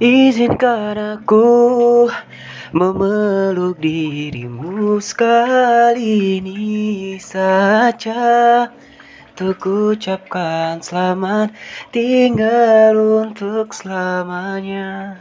Izinkan aku memeluk dirimu sekali ini saja. Untuk ucapkan selamat tinggal untuk selamanya.